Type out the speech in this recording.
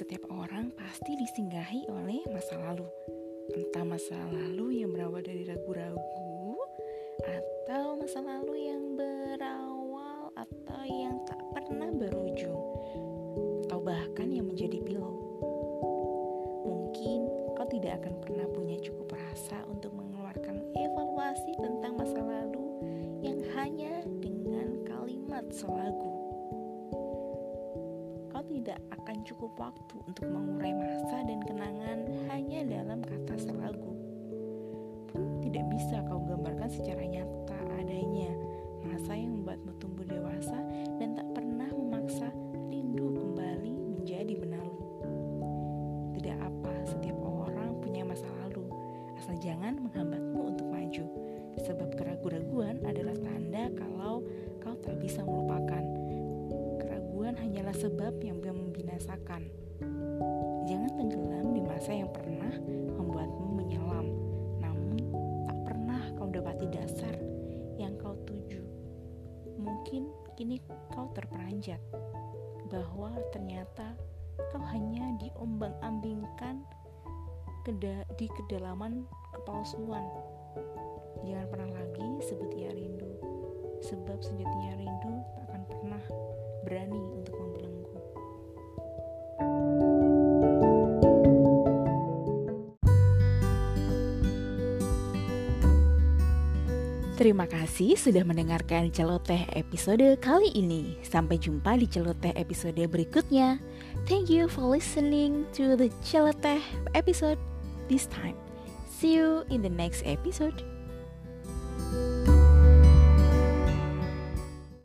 Setiap orang pasti disinggahi oleh masa lalu. Entah masa lalu yang berawal dari ragu-ragu atau masa lalu yang berawal atau yang tak pernah berujung atau bahkan yang menjadi pilau. Mungkin kau tidak akan pernah punya cukup rasa untuk mengeluarkan evaluasi tentang masa lalu yang hanya dengan kalimat selagu tidak akan cukup waktu untuk mengurai masa dan kenangan hanya dalam kata selagu. Pun tidak bisa kau gambarkan secara nyata adanya masa yang membuatmu tumbuh dewasa dan tak pernah memaksa rindu kembali menjadi benalu. Tidak apa, setiap orang punya masa lalu, asal jangan menghambatmu untuk maju. Sebab keraguan-raguan adalah hanyalah sebab yang membinasakan. Jangan tenggelam di masa yang pernah membuatmu menyelam, namun tak pernah kau dapati dasar yang kau tuju. Mungkin kini kau terperanjat bahwa ternyata kau hanya diombang-ambingkan di kedalaman kepalsuan. Jangan pernah lagi sebut ia rindu, sebab sejatinya rindu tak akan pernah berani untuk Terima kasih sudah mendengarkan celoteh episode kali ini. Sampai jumpa di celoteh episode berikutnya. Thank you for listening to the celoteh episode this time. See you in the next episode.